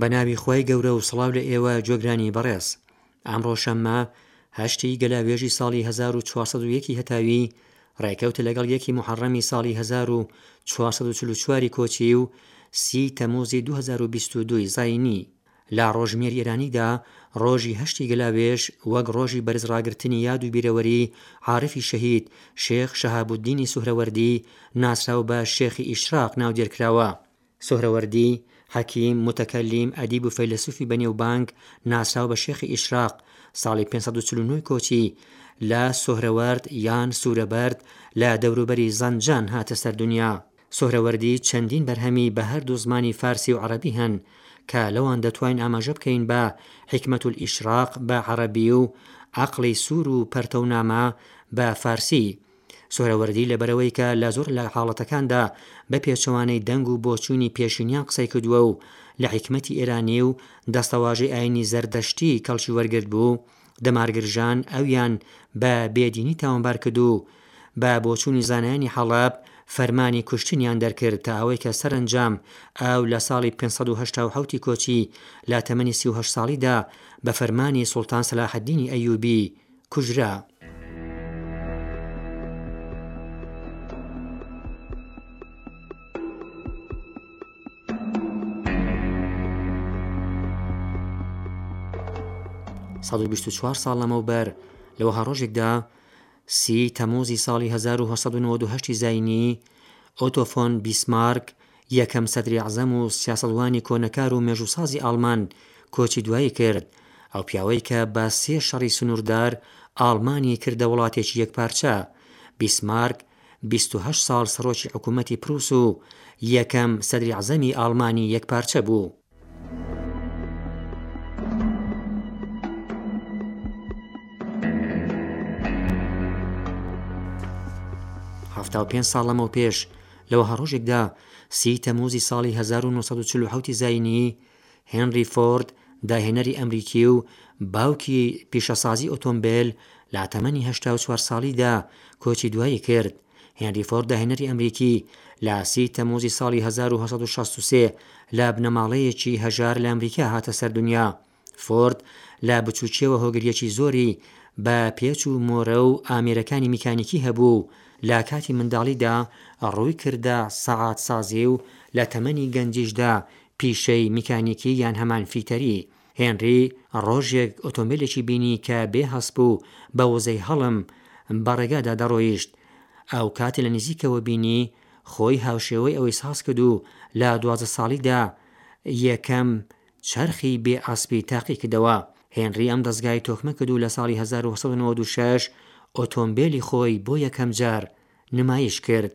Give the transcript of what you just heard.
بەناوی خۆی گەورە و سڵاو لە ئێوە جۆگرانی بەڕێز ئامڕۆ شەممە هەشتی گەلاوێژی ساڵی 1940 هەتاوی ڕێکەوت لەگەڵ یەکی محڕەمی ساڵی 1940 کۆچی و سی تەموزی 2022 زینی لە ڕۆژژمێری ئێرانیدا ڕۆژی هەشتی گەلاوێژ وەک ڕۆژی بەرز ڕاگرتنی یاد و بیرەوەریی عارفی شەهید، شێخ شەهابوددینی سوهرەوەردی ناسراو بە شێخی ئیشراق ناودێر کراوە. سوهرەوەردی، حەکیم، موتەکەلیم، ئەدیب و فەیلەسوفی بەنێوبانگ ناسراو بە شێخی ئیشراق، ساڵی پێنج سەد و چل و نۆ کۆچی لە، سوهرەوەرد، یان، سورەبەرد، لە دەوروبەری زەنجان هاتە سەر دونیا. سوهرەوەردی چەندین بەرهەمی بە هەردوو زمانی فارسی و عەڕەبی هەن کە لەوان دەتواین ئاماژە بکەین بە، حیکمەت الاشراق، بە عەڕەبی و، عەقڵی سوور و پەرتەونامە، بە فارسی. سوهرەوەردی لەبەرئەوەی کە لە زۆر لە حاڵەتەکاندا بە پێچەوانەی دەنگ و بۆچوونی پێشینیان قسەی کردووە و لە حیکمەتی ئێرانی و دەستەواژەی ئایینی زەردەشتی کەڵکی وەرگرتبوو، دەمارگرژان ئەویان بە بێدینی تاوانبار کرد و بە بۆچوونی زانایانی حەڵەب فەرمانی کوشتنیان دەرکرد تا ئەوەی کە سەرەنجام ئاو لە ساڵی 587 کۆچی لە تەمەنی 38 ساڵیدا بە فەرمانی سوڵتان سەلاحەدینی ئەیوبی کوژرا. سەد و بیست و چوار ساڵ لەمەوبەر لە وەها ڕۆژێکدا سی ی تەموزی ساڵی هەزار و هەشت سەد و نەوەد و هەشت زاینیی ئۆتۆ فۆن بیسمارک یەکەم سەدری عەزەم و سیاسەتوانی کۆنەکار و مێژووسازی ئاڵمان کۆچی دوایی کرد ئەو پیاوەی کە بە سێ شەڕی سنووردار ئاڵمانی کردە وڵاتێکی یەکپارچە بیسمارک بیست و هەشت ساڵ سەڕۆکی حکوومەتی پرووس و یەکەم سەدریعزەمی ئاڵمانی یەکپارچە بوو. حەفتا و پێنج ساڵ لەمەوپێش لە وەها ڕۆژێکدا سی تەمووزی ساڵی هەزار و نۆ سەد و چل و حەوتی زاینیی هێنری فۆرد، داهێنەری ئەمریکی و باوکی پیشەسازی ئۆتۆمبێل، لە تەمەنی هەشتا و چوار ساڵیدا کۆچی دوایی کرد. هێنری فۆرد داهێنەری ئەمریکی لە سی تەمموزی ساڵی هەزار و هەشت سەد و شەست و سێ لە بنەماڵەیەکی هەژار لە ئەمریکا هاتە سەر دونیا. فۆرد لە بچووکییەوە هۆگرییەکی زۆری بە پێچ و مۆرە و ئامێرەکانی میکانیکی هەبوو و لە کاتی منداڵیدا ڕووی کردە سەعاتسازی و لە تەمەنی گەنجیشدا پیشەی میکانیکی یان هەمان فیتەری. هێنری ڕۆژێک ئۆتۆمبێلێکی بینی کە بێ هەست بوو بە وزەی هەڵم بە ڕێگادا دەڕۆیشت. ئەو کاتێ لە نزیکەوە بینی، خۆی هاوشێوەی ئەوی ساز کرد و لە دوازدە ساڵیدا یەکەم چەرخی بێ ئەسپی تاقی کردەوە. هێنری ئەم دەزگای تۆکمە کرد و لە ساڵی هەزار و هەشت سەد و نەوەد و شەش ئۆتۆمبێلی خۆی بۆ یەکەم جار نمایش کرد.